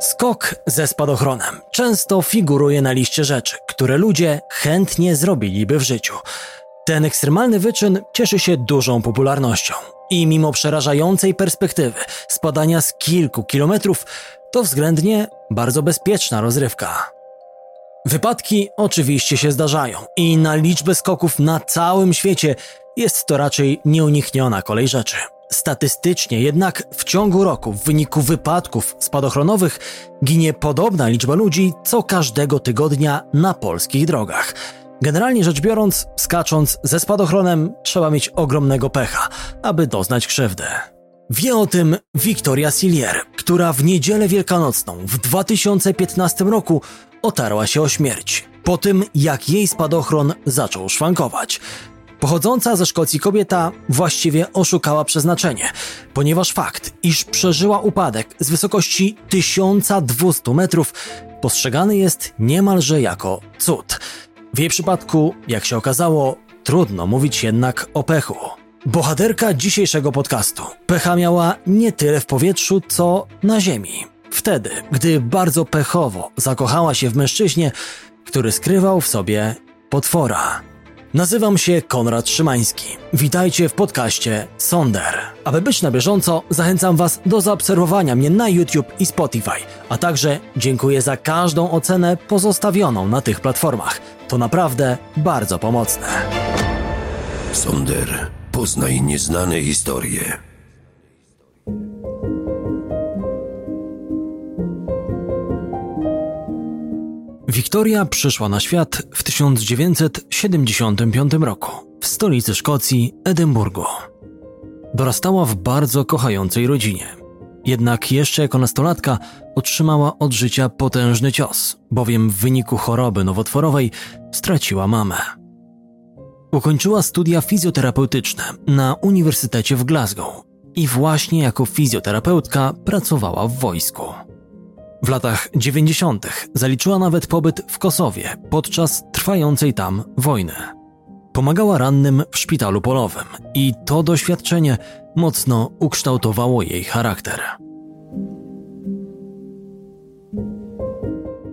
Skok ze spadochronem często figuruje na liście rzeczy, które ludzie chętnie zrobiliby w życiu. Ten ekstremalny wyczyn cieszy się dużą popularnością i mimo przerażającej perspektywy spadania z kilku kilometrów, to względnie bardzo bezpieczna rozrywka. Wypadki oczywiście się zdarzają i na liczbę skoków na całym świecie jest to raczej nieunikniona kolej rzeczy. Statystycznie jednak w ciągu roku w wyniku wypadków spadochronowych ginie podobna liczba ludzi co każdego tygodnia na polskich drogach. Generalnie rzecz biorąc, skacząc ze spadochronem trzeba mieć ogromnego pecha, aby doznać krzywdy. Wie o tym Victoria Sillier, która w niedzielę wielkanocną w 2015 roku otarła się o śmierć. Po tym, jak jej spadochron zaczął szwankować. Pochodząca ze Szkocji kobieta właściwie oszukała przeznaczenie, ponieważ fakt, iż przeżyła upadek z wysokości 1200 metrów, postrzegany jest niemalże jako cud. W jej przypadku, jak się okazało, trudno mówić jednak o pechu. Bohaterka dzisiejszego podcastu pecha miała nie tyle w powietrzu, co na ziemi. Wtedy, gdy bardzo pechowo zakochała się w mężczyźnie, który skrywał w sobie potwora. Nazywam się Konrad Szymański. Witajcie w podcaście Sonder. Aby być na bieżąco, zachęcam Was do zaobserwowania mnie na YouTube i Spotify, a także dziękuję za każdą ocenę pozostawioną na tych platformach. To naprawdę bardzo pomocne. Sonder. Poznaj nieznane historie. Wiktoria przyszła na świat w 1975 roku w stolicy Szkocji, Edynburgu. Dorastała w bardzo kochającej rodzinie. Jednak jeszcze jako nastolatka otrzymała od życia potężny cios, bowiem w wyniku choroby nowotworowej straciła mamę. Ukończyła studia fizjoterapeutyczne na Uniwersytecie w Glasgow i właśnie jako fizjoterapeutka pracowała w wojsku. W latach 90. zaliczyła nawet pobyt w Kosowie podczas trwającej tam wojny. Pomagała rannym w szpitalu polowym i to doświadczenie mocno ukształtowało jej charakter.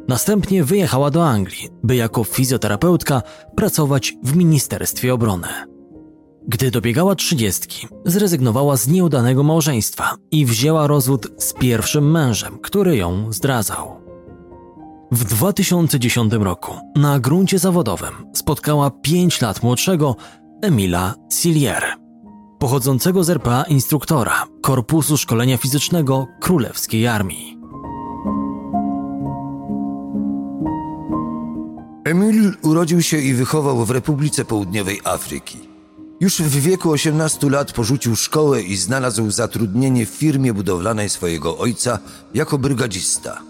Następnie wyjechała do Anglii, by jako fizjoterapeutka pracować w Ministerstwie Obrony. Gdy dobiegała trzydziestki, zrezygnowała z nieudanego małżeństwa i wzięła rozwód z pierwszym mężem, który ją zdradzał. W 2010 roku na gruncie zawodowym spotkała 5 lat młodszego Emila Sillier, pochodzącego z RPA instruktora Korpusu Szkolenia Fizycznego Królewskiej Armii. Emil urodził się i wychował w Republice Południowej Afryki. Już w wieku 18 lat porzucił szkołę i znalazł zatrudnienie w firmie budowlanej swojego ojca jako brygadzista.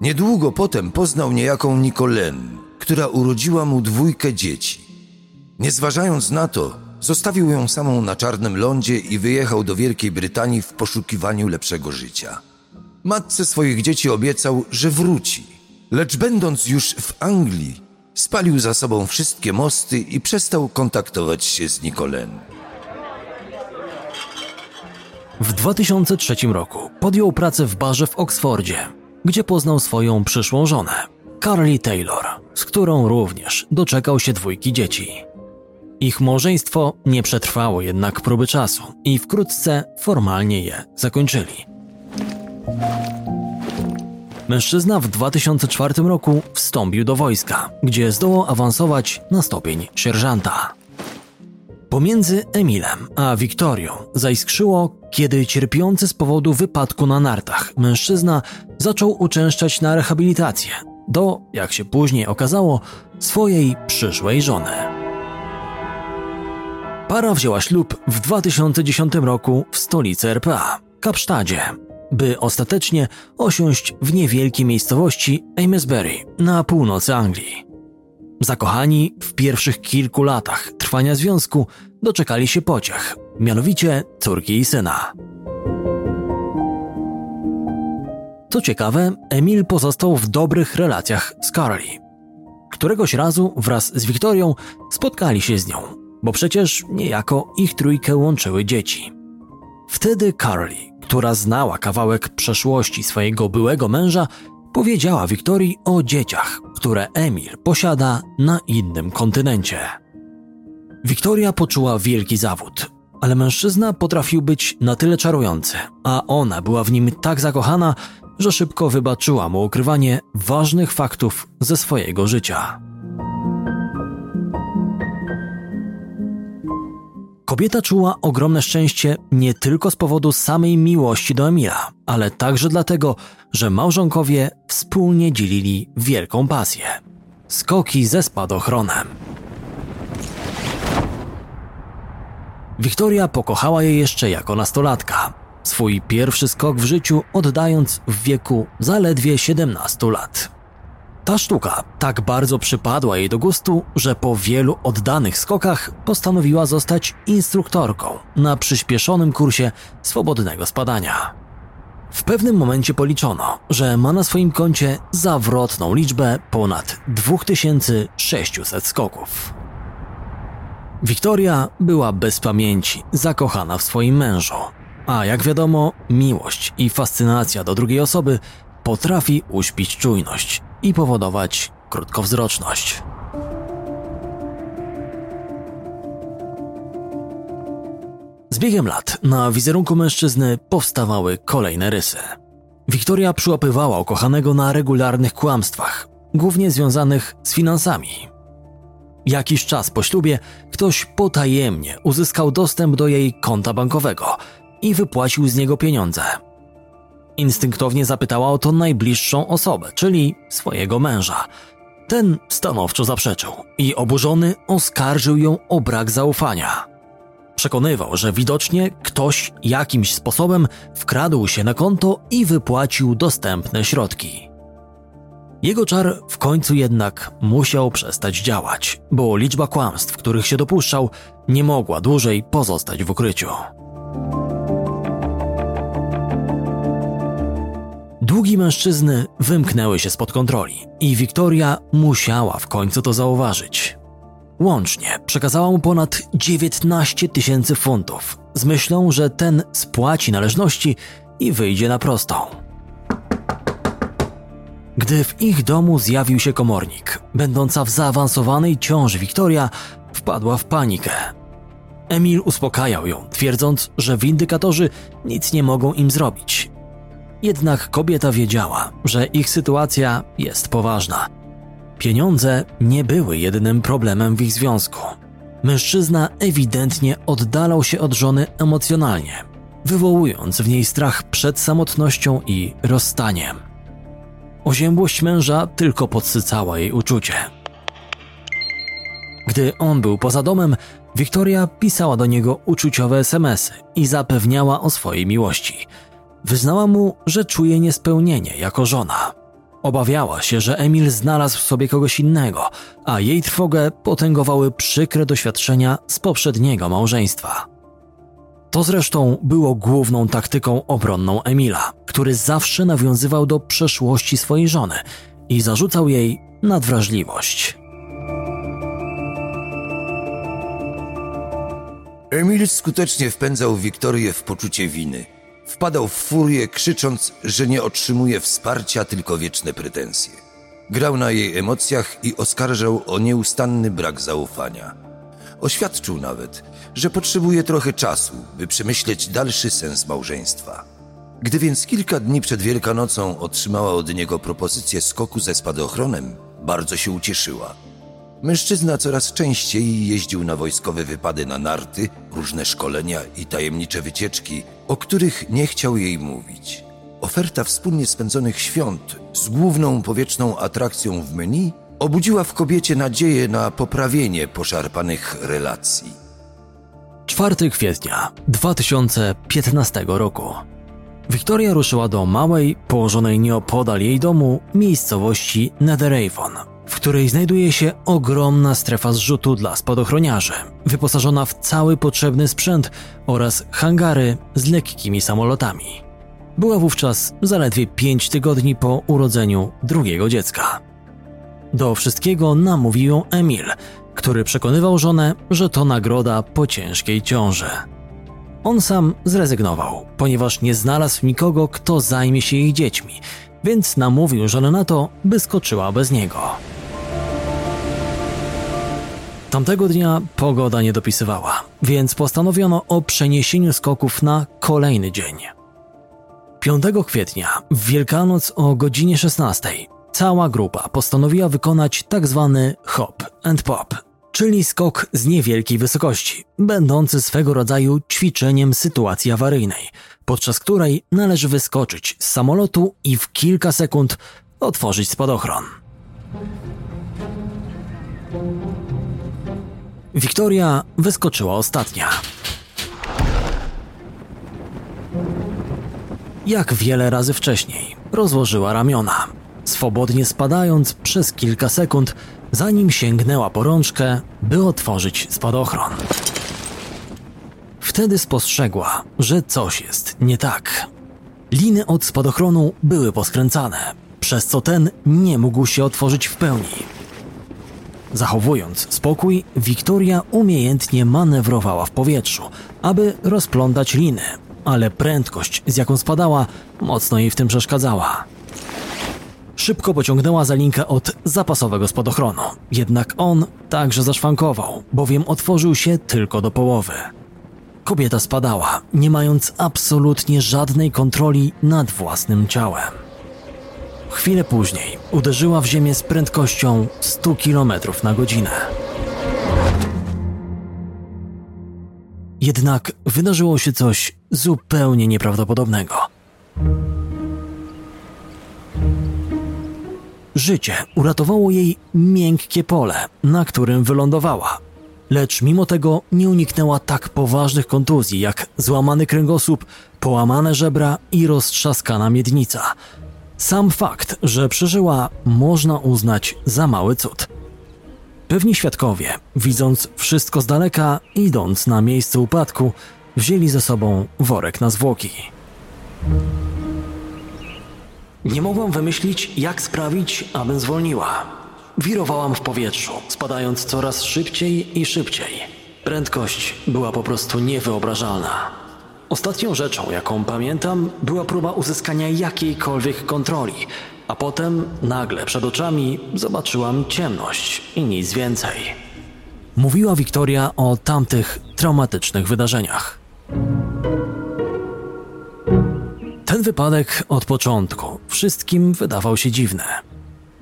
Niedługo potem poznał niejaką Nicolen, która urodziła mu dwójkę dzieci. Nie zważając na to, zostawił ją samą na czarnym lądzie i wyjechał do Wielkiej Brytanii w poszukiwaniu lepszego życia. Matce swoich dzieci obiecał, że wróci, lecz będąc już w Anglii, spalił za sobą wszystkie mosty i przestał kontaktować się z Nicolen. W 2003 roku podjął pracę w barze w Oksfordzie, gdzie poznał swoją przyszłą żonę, Carly Taylor, z którą również doczekał się dwójki dzieci. Ich małżeństwo nie przetrwało jednak próby czasu i wkrótce formalnie je zakończyli. Mężczyzna w 2004 roku wstąpił do wojska, gdzie zdołał awansować na stopień sierżanta. Pomiędzy Emilem a Wiktorią zaiskrzyło, kiedy cierpiący z powodu wypadku na nartach mężczyzna zaczął uczęszczać na rehabilitację do, jak się później okazało, swojej przyszłej żony. Para wzięła ślub w 2010 roku w stolicy RPA, Kapsztadzie, by ostatecznie osiąść w niewielkiej miejscowości Amesbury na północy Anglii. Zakochani w pierwszych kilku latach trwania związku doczekali się pociech, mianowicie córki i syna. Co ciekawe, Emil pozostał w dobrych relacjach z Carly. Któregoś razu wraz z Wiktorią spotkali się z nią, bo przecież niejako ich trójkę łączyły dzieci. Wtedy Carly, która znała kawałek przeszłości swojego byłego męża, powiedziała Wiktorii o dzieciach, które Emil posiada na innym kontynencie. Wiktoria poczuła wielki zawód, ale mężczyzna potrafił być na tyle czarujący, a ona była w nim tak zakochana, że szybko wybaczyła mu ukrywanie ważnych faktów ze swojego życia. Kobieta czuła ogromne szczęście nie tylko z powodu samej miłości do Emila, ale także dlatego, że małżonkowie wspólnie dzielili wielką pasję skoki ze spadochronem. Wiktoria pokochała je jeszcze jako nastolatka. Swój pierwszy skok w życiu oddając w wieku zaledwie 17 lat. Ta sztuka tak bardzo przypadła jej do gustu, że po wielu oddanych skokach postanowiła zostać instruktorką na przyspieszonym kursie swobodnego spadania. W pewnym momencie policzono, że ma na swoim koncie zawrotną liczbę ponad 2600 skoków. Wiktoria była bez pamięci, zakochana w swoim mężu, a jak wiadomo, miłość i fascynacja do drugiej osoby potrafi uśpić czujność i powodować krótkowzroczność. Z biegiem lat na wizerunku mężczyzny powstawały kolejne rysy. Wiktoria przyłapywała ukochanego na regularnych kłamstwach, głównie związanych z finansami. Jakiś czas po ślubie ktoś potajemnie uzyskał dostęp do jej konta bankowego i wypłacił z niego pieniądze. Instynktownie zapytała o to najbliższą osobę, czyli swojego męża. Ten stanowczo zaprzeczył i oburzony oskarżył ją o brak zaufania. Przekonywał, że widocznie ktoś jakimś sposobem wkradł się na konto i wypłacił dostępne środki. Jego czar w końcu jednak musiał przestać działać, bo liczba kłamstw, których się dopuszczał, nie mogła dłużej pozostać w ukryciu. Długi mężczyzny wymknęły się spod kontroli i Wiktoria musiała w końcu to zauważyć. Łącznie przekazała mu ponad 19 tysięcy funtów z myślą, że ten spłaci należności i wyjdzie na prostą. Gdy w ich domu zjawił się komornik, będąca w zaawansowanej ciąży Wiktoria wpadła w panikę. Emil uspokajał ją, twierdząc, że windykatorzy nic nie mogą im zrobić. Jednak kobieta wiedziała, że ich sytuacja jest poważna. Pieniądze nie były jedynym problemem w ich związku. Mężczyzna ewidentnie oddalał się od żony emocjonalnie, wywołując w niej strach przed samotnością i rozstaniem. Oziębłość męża tylko podsycała jej uczucie. Gdy on był poza domem, Wiktoria pisała do niego uczuciowe SMSy i zapewniała o swojej miłości. Wyznała mu, że czuje niespełnienie jako żona. Obawiała się, że Emil znalazł w sobie kogoś innego, a jej trwogę potęgowały przykre doświadczenia z poprzedniego małżeństwa. To zresztą było główną taktyką obronną Emila, który zawsze nawiązywał do przeszłości swojej żony i zarzucał jej nadwrażliwość. Emil skutecznie wpędzał Wiktorię w poczucie winy. Wpadał w furię, krzycząc, że nie otrzymuje wsparcia, tylko wieczne pretensje. Grał na jej emocjach i oskarżał o nieustanny brak zaufania. Oświadczył nawet, że potrzebuje trochę czasu, by przemyśleć dalszy sens małżeństwa. Gdy więc kilka dni przed Wielkanocą otrzymała od niego propozycję skoku ze spadochronem, bardzo się ucieszyła. Mężczyzna coraz częściej jeździł na wojskowe wypady na narty, różne szkolenia i tajemnicze wycieczki, o których nie chciał jej mówić. Oferta wspólnie spędzonych świąt z główną powietrzną atrakcją w menu obudziła w kobiecie nadzieję na poprawienie poszarpanych relacji. 4 kwietnia 2015 roku. Wiktoria ruszyła do małej, położonej nieopodal jej domu miejscowości Netheravon, w której znajduje się ogromna strefa zrzutu dla spadochroniarzy, wyposażona w cały potrzebny sprzęt oraz hangary z lekkimi samolotami. Była wówczas zaledwie 5 tygodni po urodzeniu drugiego dziecka. Do wszystkiego namówił ją Emil, który przekonywał żonę, że to nagroda po ciężkiej ciąży. On sam zrezygnował, ponieważ nie znalazł nikogo, kto zajmie się ich dziećmi, więc namówił żonę na to, by skoczyła bez niego. Tamtego dnia pogoda nie dopisywała, więc postanowiono o przeniesieniu skoków na kolejny dzień. 5 kwietnia, w Wielkanoc o godzinie 16, cała grupa postanowiła wykonać tak zwany hop and pop, czyli skok z niewielkiej wysokości, będący swego rodzaju ćwiczeniem sytuacji awaryjnej, podczas której należy wyskoczyć z samolotu i w kilka sekund otworzyć spadochron. Wiktoria wyskoczyła ostatnia. Jak wiele razy wcześniej, rozłożyła ramiona, swobodnie spadając przez kilka sekund, zanim sięgnęła po rączkę, by otworzyć spadochron. Wtedy spostrzegła, że coś jest nie tak. Liny od spadochronu były poskręcane, przez co ten nie mógł się otworzyć w pełni. Zachowując spokój, Wiktoria umiejętnie manewrowała w powietrzu, aby rozplątać liny, ale prędkość, z jaką spadała, mocno jej w tym przeszkadzała. Szybko pociągnęła za linkę od zapasowego spadochronu, jednak on także zaszwankował, bowiem otworzył się tylko do połowy. Kobieta spadała, nie mając absolutnie żadnej kontroli nad własnym ciałem. Chwilę później uderzyła w ziemię z prędkością 100 km na godzinę. Jednak wydarzyło się coś zupełnie nieprawdopodobnego. Życie uratowało jej miękkie pole, na którym wylądowała. Lecz mimo tego nie uniknęła tak poważnych kontuzji jak złamany kręgosłup, połamane żebra i roztrzaskana miednica – sam fakt, że przeżyła, można uznać za mały cud. Pewni świadkowie, widząc wszystko z daleka, idąc na miejsce upadku, wzięli ze sobą worek na zwłoki. Nie mogłam wymyślić, jak sprawić, abym zwolniła. Wirowałam w powietrzu, spadając coraz szybciej i szybciej. Prędkość była po prostu niewyobrażalna. Ostatnią rzeczą, jaką pamiętam, była próba uzyskania jakiejkolwiek kontroli, a potem nagle przed oczami zobaczyłam ciemność i nic więcej. Mówiła Wiktoria o tamtych traumatycznych wydarzeniach. Ten wypadek od początku wszystkim wydawał się dziwny.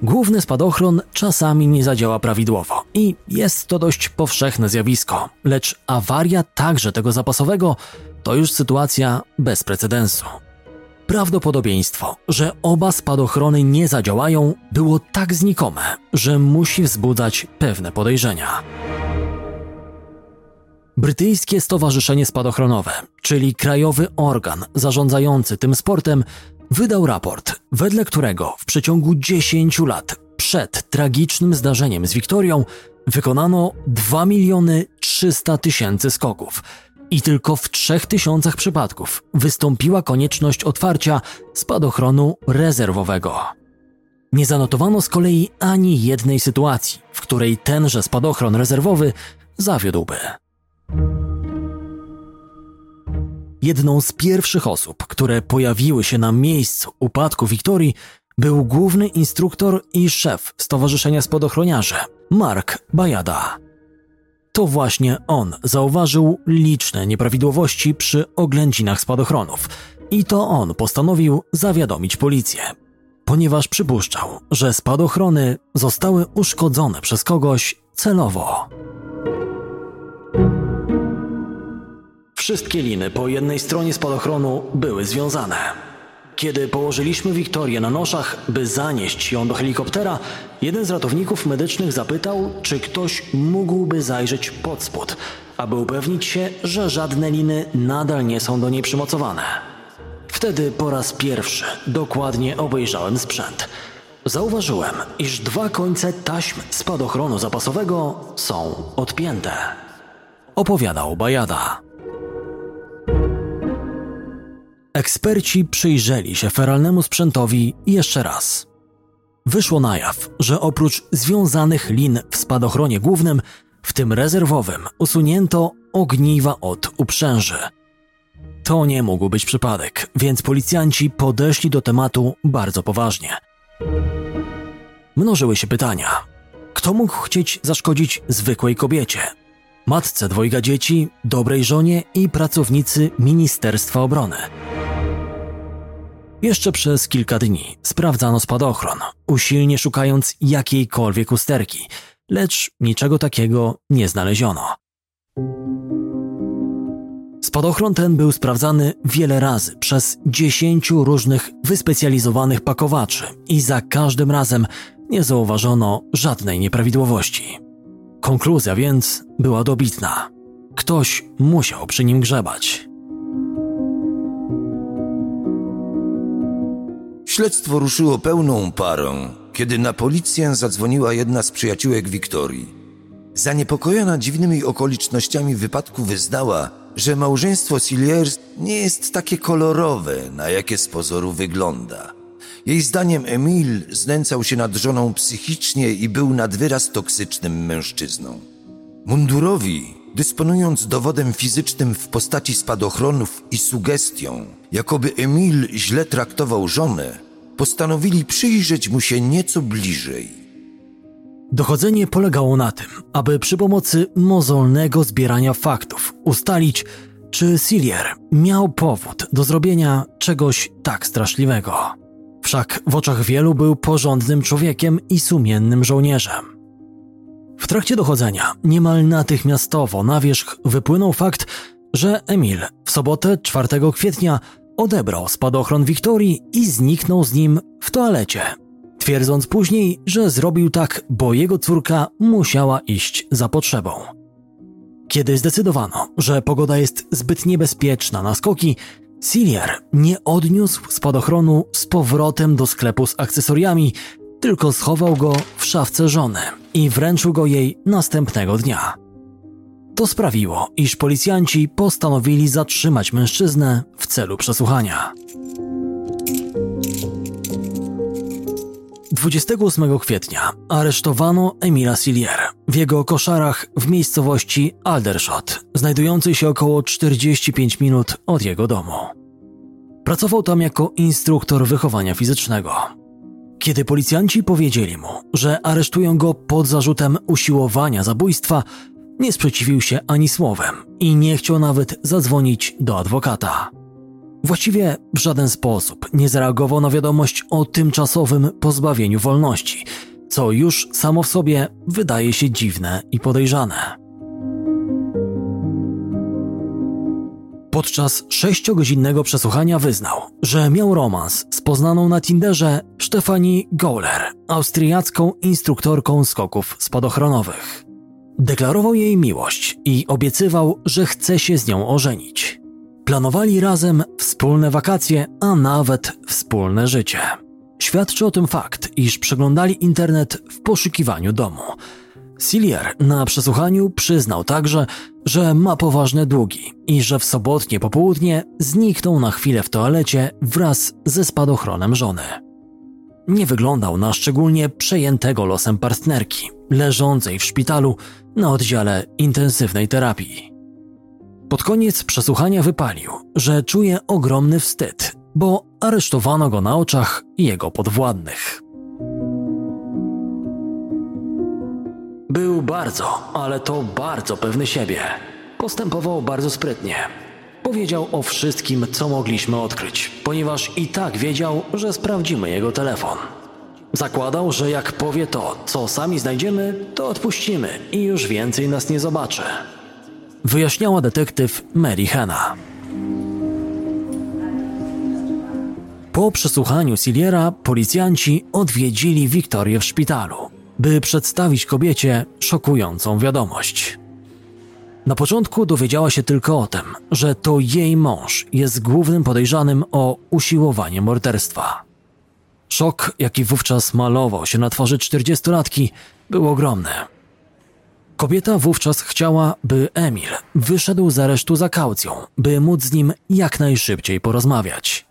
Główny spadochron czasami nie zadziała prawidłowo i jest to dość powszechne zjawisko, lecz awaria także tego zapasowego to już sytuacja bez precedensu. Prawdopodobieństwo, że oba spadochrony nie zadziałają, było tak znikome, że musi wzbudzać pewne podejrzenia. Brytyjskie Stowarzyszenie Spadochronowe, czyli krajowy organ zarządzający tym sportem, wydał raport, wedle którego w przeciągu 10 lat przed tragicznym zdarzeniem z Wiktorią wykonano 2 miliony 300 tysięcy skoków, i tylko w 3000 przypadków wystąpiła konieczność otwarcia spadochronu rezerwowego. Nie zanotowano z kolei ani jednej sytuacji, w której tenże spadochron rezerwowy zawiódłby. Jedną z pierwszych osób, które pojawiły się na miejscu upadku Wiktorii, był główny instruktor i szef Stowarzyszenia Spadochroniarzy, Mark Bajada. To właśnie on zauważył liczne nieprawidłowości przy oględzinach spadochronów i to on postanowił zawiadomić policję, ponieważ przypuszczał, że spadochrony zostały uszkodzone przez kogoś celowo. Wszystkie liny po jednej stronie spadochronu były związane. Kiedy położyliśmy Wiktorię na noszach, by zanieść ją do helikoptera, jeden z ratowników medycznych zapytał, czy ktoś mógłby zajrzeć pod spód, aby upewnić się, że żadne liny nadal nie są do niej przymocowane. Wtedy po raz pierwszy dokładnie obejrzałem sprzęt. Zauważyłem, iż dwa końce taśm spadochronu zapasowego są odpięte. Opowiadał Bajada. Eksperci przyjrzeli się feralnemu sprzętowi jeszcze raz. Wyszło na jaw, że oprócz związanych lin w spadochronie głównym, w tym rezerwowym, usunięto ogniwa od uprzęży. to nie mógł być przypadek, więc policjanci podeszli do tematu bardzo poważnie. Mnożyły się pytania. Kto mógł chcieć zaszkodzić zwykłej kobiecie? Matce dwojga dzieci, dobrej żonie i pracownicy Ministerstwa Obrony. Jeszcze przez kilka dni sprawdzano spadochron, usilnie szukając jakiejkolwiek usterki, lecz niczego takiego nie znaleziono. Spadochron ten był sprawdzany wiele razy przez dziesięciu różnych wyspecjalizowanych pakowaczy i za każdym razem nie zauważono żadnej nieprawidłowości. Konkluzja więc była dobitna. Ktoś musiał przy nim grzebać. Śledztwo ruszyło pełną parą, kiedy na policję zadzwoniła jedna z przyjaciółek Wiktorii. Zaniepokojona dziwnymi okolicznościami wypadku wyznała, że małżeństwo Silliers nie jest takie kolorowe, na jakie z pozoru wygląda. Jej zdaniem Emil znęcał się nad żoną psychicznie i był nad wyraz toksycznym mężczyzną. Mundurowi, dysponując dowodem fizycznym w postaci spadochronów i sugestią, jakoby Emil źle traktował żonę, postanowili przyjrzeć mu się nieco bliżej. Dochodzenie polegało na tym, aby przy pomocy mozolnego zbierania faktów ustalić, czy Sillier miał powód do zrobienia czegoś tak straszliwego. Wszak w oczach wielu był porządnym człowiekiem i sumiennym żołnierzem. W trakcie dochodzenia niemal natychmiastowo na wierzch wypłynął fakt, że Emil w sobotę 4 kwietnia odebrał spadochron Wiktorii i zniknął z nim w toalecie, twierdząc później, że zrobił tak, bo jego córka musiała iść za potrzebą. Kiedy zdecydowano, że pogoda jest zbyt niebezpieczna na skoki, Sillier nie odniósł spadochronu z powrotem do sklepu z akcesoriami, tylko schował go w szafce żony i wręczył go jej następnego dnia. To sprawiło, iż policjanci postanowili zatrzymać mężczyznę w celu przesłuchania. 28 kwietnia aresztowano Emila Sillier w jego koszarach w miejscowości Aldershot, znajdującej się około 45 minut od jego domu. Pracował tam jako instruktor wychowania fizycznego. Kiedy policjanci powiedzieli mu, że aresztują go pod zarzutem usiłowania zabójstwa, nie sprzeciwił się ani słowem i nie chciał nawet zadzwonić do adwokata. Właściwie w żaden sposób nie zareagował na wiadomość o tymczasowym pozbawieniu wolności, co już samo w sobie wydaje się dziwne i podejrzane. Podczas sześciogodzinnego przesłuchania wyznał, że miał romans z poznaną na Tinderze Stefani Gowler, austriacką instruktorką skoków spadochronowych. Deklarował jej miłość i obiecywał, że chce się z nią ożenić. Planowali razem wspólne wakacje, a nawet wspólne życie. Świadczy o tym fakt, iż przeglądali internet w poszukiwaniu domu. Sillier na przesłuchaniu przyznał także, że ma poważne długi i że w sobotnie popołudnie zniknął na chwilę w toalecie wraz ze spadochronem żony. Nie wyglądał na szczególnie przejętego losem partnerki, leżącej w szpitalu na oddziale intensywnej terapii. Pod koniec przesłuchania wypalił, że czuje ogromny wstyd, bo aresztowano go na oczach jego podwładnych. Był bardzo, ale to bardzo pewny siebie. Postępował bardzo sprytnie. Powiedział o wszystkim, co mogliśmy odkryć, ponieważ i tak wiedział, że sprawdzimy jego telefon. Zakładał, że jak powie to, co sami znajdziemy, to odpuścimy i już więcej nas nie zobaczy. Wyjaśniała detektyw Mary Hanna. Po przesłuchaniu Silliera policjanci odwiedzili Wiktorię w szpitalu, by przedstawić kobiecie szokującą wiadomość. Na początku dowiedziała się tylko o tym, że to jej mąż jest głównym podejrzanym o usiłowanie morderstwa. Szok, jaki wówczas malował się na twarzy czterdziestolatki, był ogromny. Kobieta wówczas chciała, by Emil wyszedł z aresztu za kaucją, by móc z nim jak najszybciej porozmawiać.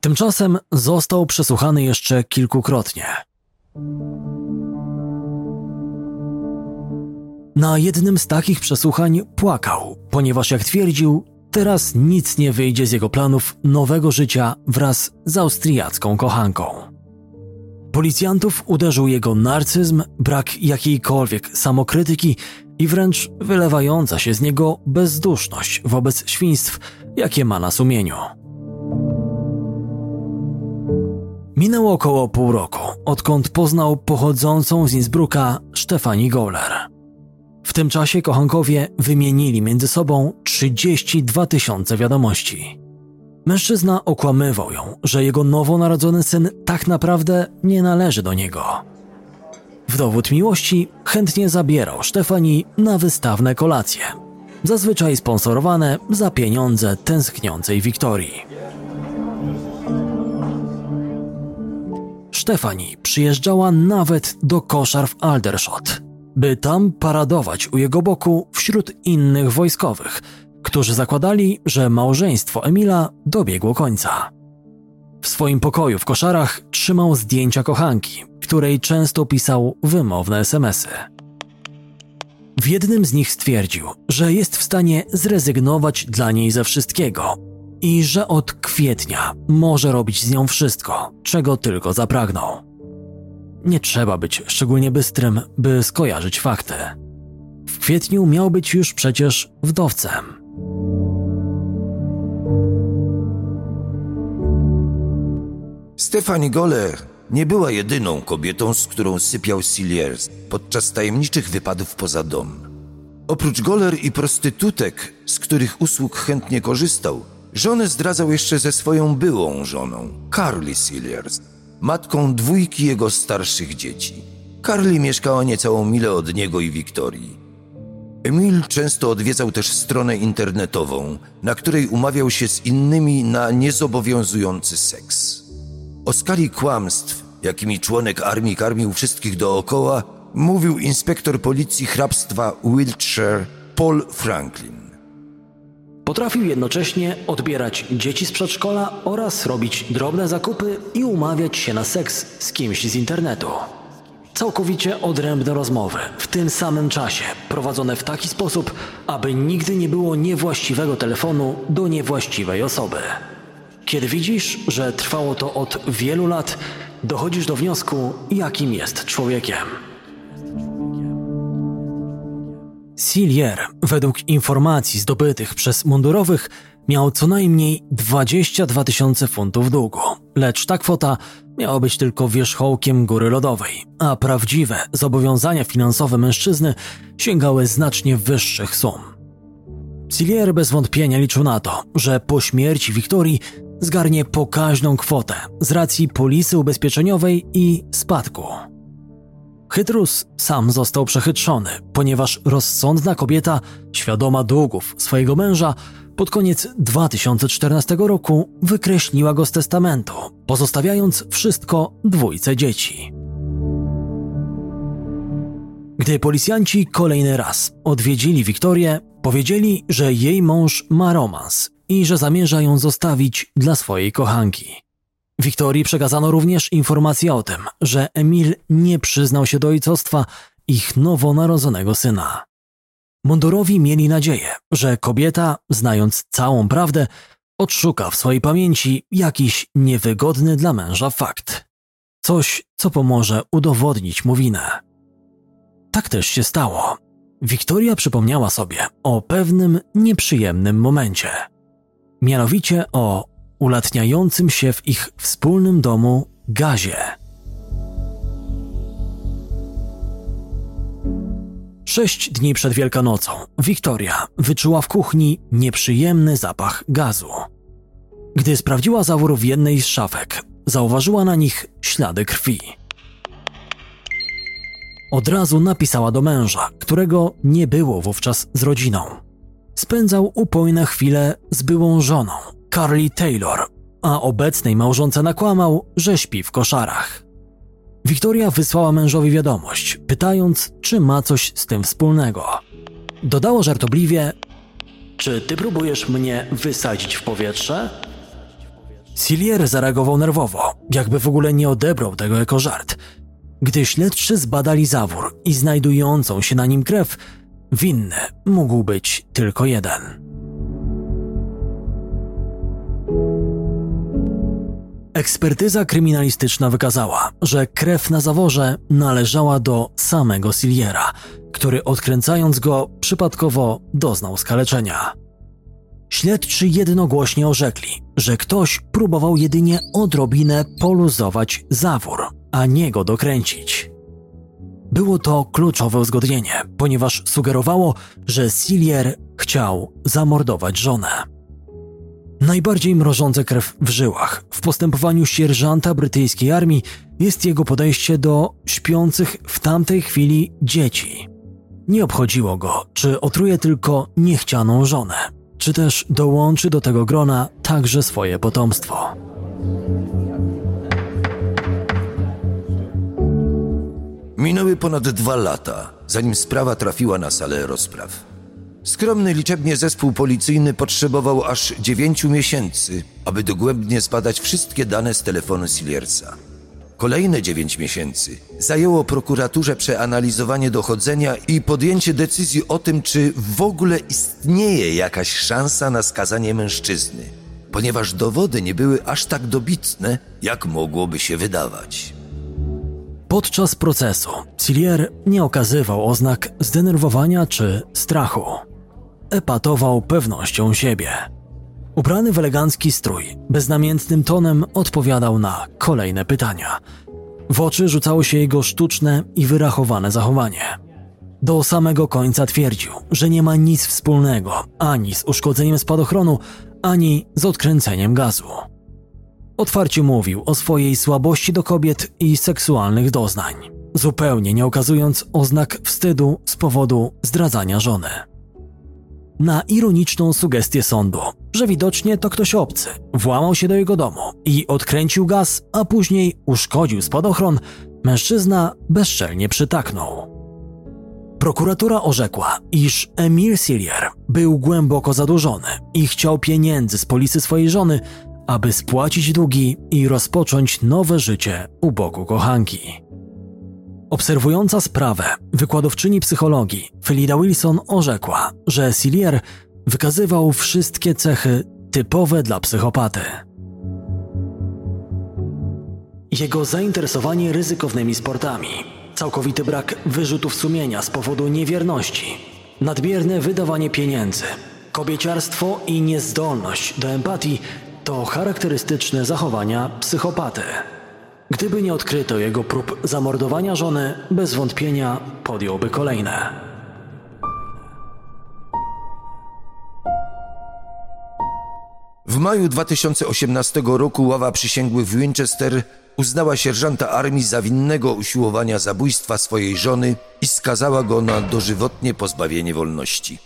Tymczasem został przesłuchany jeszcze kilkukrotnie. Na jednym z takich przesłuchań płakał, ponieważ jak twierdził, Teraz nic nie wyjdzie z jego planów nowego życia wraz z austriacką kochanką. Policjantów uderzył jego narcyzm, brak jakiejkolwiek samokrytyki i wręcz wylewająca się z niego bezduszność wobec świństw, jakie ma na sumieniu. Minęło około pół roku, odkąd poznał pochodzącą z Innsbrucka Stefani Goller. W tym czasie kochankowie wymienili między sobą 32 tysiące wiadomości. Mężczyzna okłamywał ją, że jego nowonarodzony syn tak naprawdę nie należy do niego. W dowód miłości chętnie zabierał Stefani na wystawne kolacje, zazwyczaj sponsorowane za pieniądze tęskniącej Wiktorii. Stefani przyjeżdżała nawet do koszar w Aldershot, by tam paradować u jego boku wśród innych wojskowych, którzy zakładali, że małżeństwo Emila dobiegło końca. W swoim pokoju w koszarach trzymał zdjęcia kochanki, której często pisał wymowne SMSy. W jednym z nich stwierdził, że jest w stanie zrezygnować dla niej ze wszystkiego i że od kwietnia może robić z nią wszystko, czego tylko zapragnął. Nie trzeba być szczególnie bystrym, by skojarzyć fakty. W kwietniu miał być już przecież wdowcem. Stefani Goller nie była jedyną kobietą, z którą sypiał Silliers podczas tajemniczych wypadów poza dom. Oprócz Goller i prostytutek, z których usług chętnie korzystał, żonę zdradzał jeszcze ze swoją byłą żoną, Carly Silliers, matką dwójki jego starszych dzieci. Carly mieszkała niecałą milę od niego i Wiktorii. Emil często odwiedzał też stronę internetową, na której umawiał się z innymi na niezobowiązujący seks. O skali kłamstw, jakimi członek armii karmił wszystkich dookoła, mówił inspektor policji hrabstwa Wiltshire Paul Franklin. Potrafił jednocześnie odbierać dzieci z przedszkola oraz robić drobne zakupy i umawiać się na seks z kimś z internetu. Całkowicie odrębne rozmowy, w tym samym czasie, prowadzone w taki sposób, aby nigdy nie było niewłaściwego telefonu do niewłaściwej osoby. Kiedy widzisz, że trwało to od wielu lat, dochodzisz do wniosku, jakim jest człowiekiem. Sillier, według informacji zdobytych przez mundurowych, miał co najmniej 22 tysiące funtów długu, lecz ta kwota miała być tylko wierzchołkiem góry lodowej, a prawdziwe zobowiązania finansowe mężczyzny sięgały znacznie wyższych sum. Sillier bez wątpienia liczył na to, że po śmierci Wiktorii zgarnie pokaźną kwotę z racji polisy ubezpieczeniowej i spadku. Chytrus sam został przechytrzony, ponieważ rozsądna kobieta, świadoma długów swojego męża, pod koniec 2014 roku wykreśliła go z testamentu, pozostawiając wszystko dwójce dzieci. Gdy policjanci kolejny raz odwiedzili Wiktorię, powiedzieli, że jej mąż ma romans i że zamierza ją zostawić dla swojej kochanki. Wiktorii przekazano również informację o tym, że Emil nie przyznał się do ojcostwa ich nowonarodzonego syna. Mundurowi mieli nadzieję, że kobieta, znając całą prawdę, odszuka w swojej pamięci jakiś niewygodny dla męża fakt. Coś, co pomoże udowodnić mu winę. Tak też się stało. Wiktoria przypomniała sobie o pewnym nieprzyjemnym momencie. Mianowicie o ulatniającym się w ich wspólnym domu gazie. Sześć dni przed Wielkanocą Wiktoria wyczuła w kuchni nieprzyjemny zapach gazu. Gdy sprawdziła zawór w jednej z szafek, zauważyła na nich ślady krwi. Od razu napisała do męża, którego nie było wówczas z rodziną. Spędzał upojne chwile z byłą żoną, Carly Taylor, a obecnej małżonce nakłamał, że śpi w koszarach. Wiktoria wysłała mężowi wiadomość, pytając, czy ma coś z tym wspólnego. Dodała żartobliwie: Czy ty próbujesz mnie wysadzić w powietrze? Sillier zareagował nerwowo, jakby w ogóle nie odebrał tego jako żart. Gdy śledczy zbadali zawór i znajdującą się na nim krew, Winny mógł być tylko jeden. Ekspertyza kryminalistyczna wykazała, że krew na zaworze należała do samego Siliera, który odkręcając go przypadkowo doznał skaleczenia. Śledczy jednogłośnie orzekli, że ktoś próbował jedynie odrobinę poluzować zawór, a nie go dokręcić. Było to kluczowe uzgodnienie, ponieważ sugerowało, że Silier chciał zamordować żonę. Najbardziej mrożące krew w żyłach w postępowaniu sierżanta brytyjskiej armii jest jego podejście do śpiących w tamtej chwili dzieci. Nie obchodziło go, czy otruje tylko niechcianą żonę, czy też dołączy do tego grona także swoje potomstwo. Minęły ponad dwa lata, zanim sprawa trafiła na salę rozpraw. Skromny liczebnie zespół policyjny potrzebował aż dziewięciu miesięcy, aby dogłębnie zbadać wszystkie dane z telefonu Siliersa. Kolejne dziewięć miesięcy zajęło prokuraturze przeanalizowanie dochodzenia i podjęcie decyzji o tym, czy w ogóle istnieje jakaś szansa na skazanie mężczyzny, ponieważ dowody nie były aż tak dobitne, jak mogłoby się wydawać. Podczas procesu Cilier nie okazywał oznak zdenerwowania czy strachu. Epatował pewnością siebie. Ubrany w elegancki strój, beznamiętnym tonem odpowiadał na kolejne pytania. W oczy rzucało się jego sztuczne i wyrachowane zachowanie. Do samego końca twierdził, że nie ma nic wspólnego ani z uszkodzeniem spadochronu, ani z odkręceniem gazu. Otwarcie mówił o swojej słabości do kobiet i seksualnych doznań, zupełnie nie okazując oznak wstydu z powodu zdradzania żony. Na ironiczną sugestię sądu, że widocznie to ktoś obcy, włamał się do jego domu i odkręcił gaz, a później uszkodził spadochron, mężczyzna bezczelnie przytaknął. Prokuratura orzekła, iż Emil Sillier był głęboko zadłużony i chciał pieniędzy z polisy swojej żony, aby spłacić długi i rozpocząć nowe życie u boku kochanki. Obserwująca sprawę, wykładowczyni psychologii Felida Wilson orzekła, że Sillier wykazywał wszystkie cechy typowe dla psychopaty. Jego zainteresowanie ryzykownymi sportami, całkowity brak wyrzutów sumienia z powodu niewierności, nadmierne wydawanie pieniędzy, kobieciarstwo i niezdolność do empatii to charakterystyczne zachowania psychopaty. Gdyby nie odkryto jego prób zamordowania żony, bez wątpienia podjąłby kolejne. W maju 2018 roku ława przysięgłych w Winchester uznała sierżanta armii za winnego usiłowania zabójstwa swojej żony i skazała go na dożywotnie pozbawienie wolności.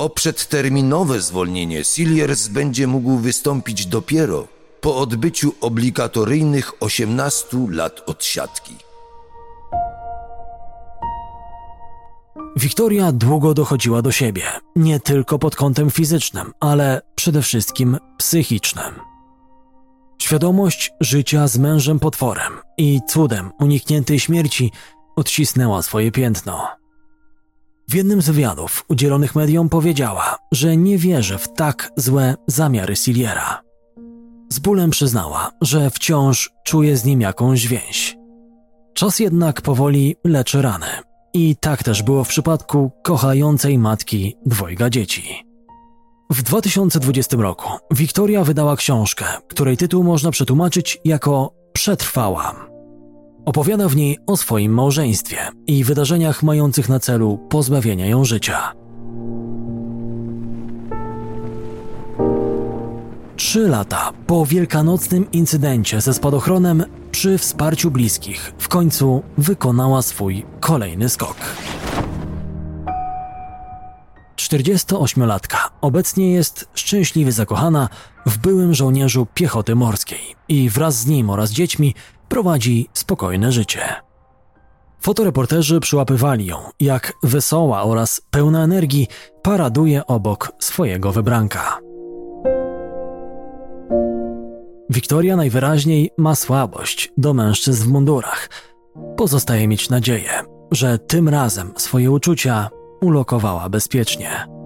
O przedterminowe zwolnienie Silliers będzie mógł wystąpić dopiero po odbyciu obligatoryjnych 18 lat odsiadki. Wiktoria długo dochodziła do siebie, nie tylko pod kątem fizycznym, ale przede wszystkim psychicznym. Świadomość życia z mężem potworem i cudem unikniętej śmierci odcisnęła swoje piętno. W jednym z wywiadów udzielonych mediom powiedziała, że nie wierzy w tak złe zamiary Siliera. Z bólem przyznała, że wciąż czuje z nim jakąś więź. Czas jednak powoli leczy rany. I tak też było w przypadku kochającej matki dwojga dzieci. W 2020 roku Wiktoria wydała książkę, której tytuł można przetłumaczyć jako Przetrwałam. Opowiada w niej o swoim małżeństwie i wydarzeniach mających na celu pozbawienia ją życia. Trzy lata po wielkanocnym incydencie ze spadochronem przy wsparciu bliskich w końcu wykonała swój kolejny skok. 48-latka obecnie jest szczęśliwie zakochana w byłym żołnierzu piechoty morskiej i wraz z nim oraz dziećmi prowadzi spokojne życie. Fotoreporterzy przyłapywali ją, jak wesoła oraz pełna energii paraduje obok swojego wybranka. Wiktoria najwyraźniej ma słabość do mężczyzn w mundurach. Pozostaje mieć nadzieję, że tym razem swoje uczucia ulokowała bezpiecznie.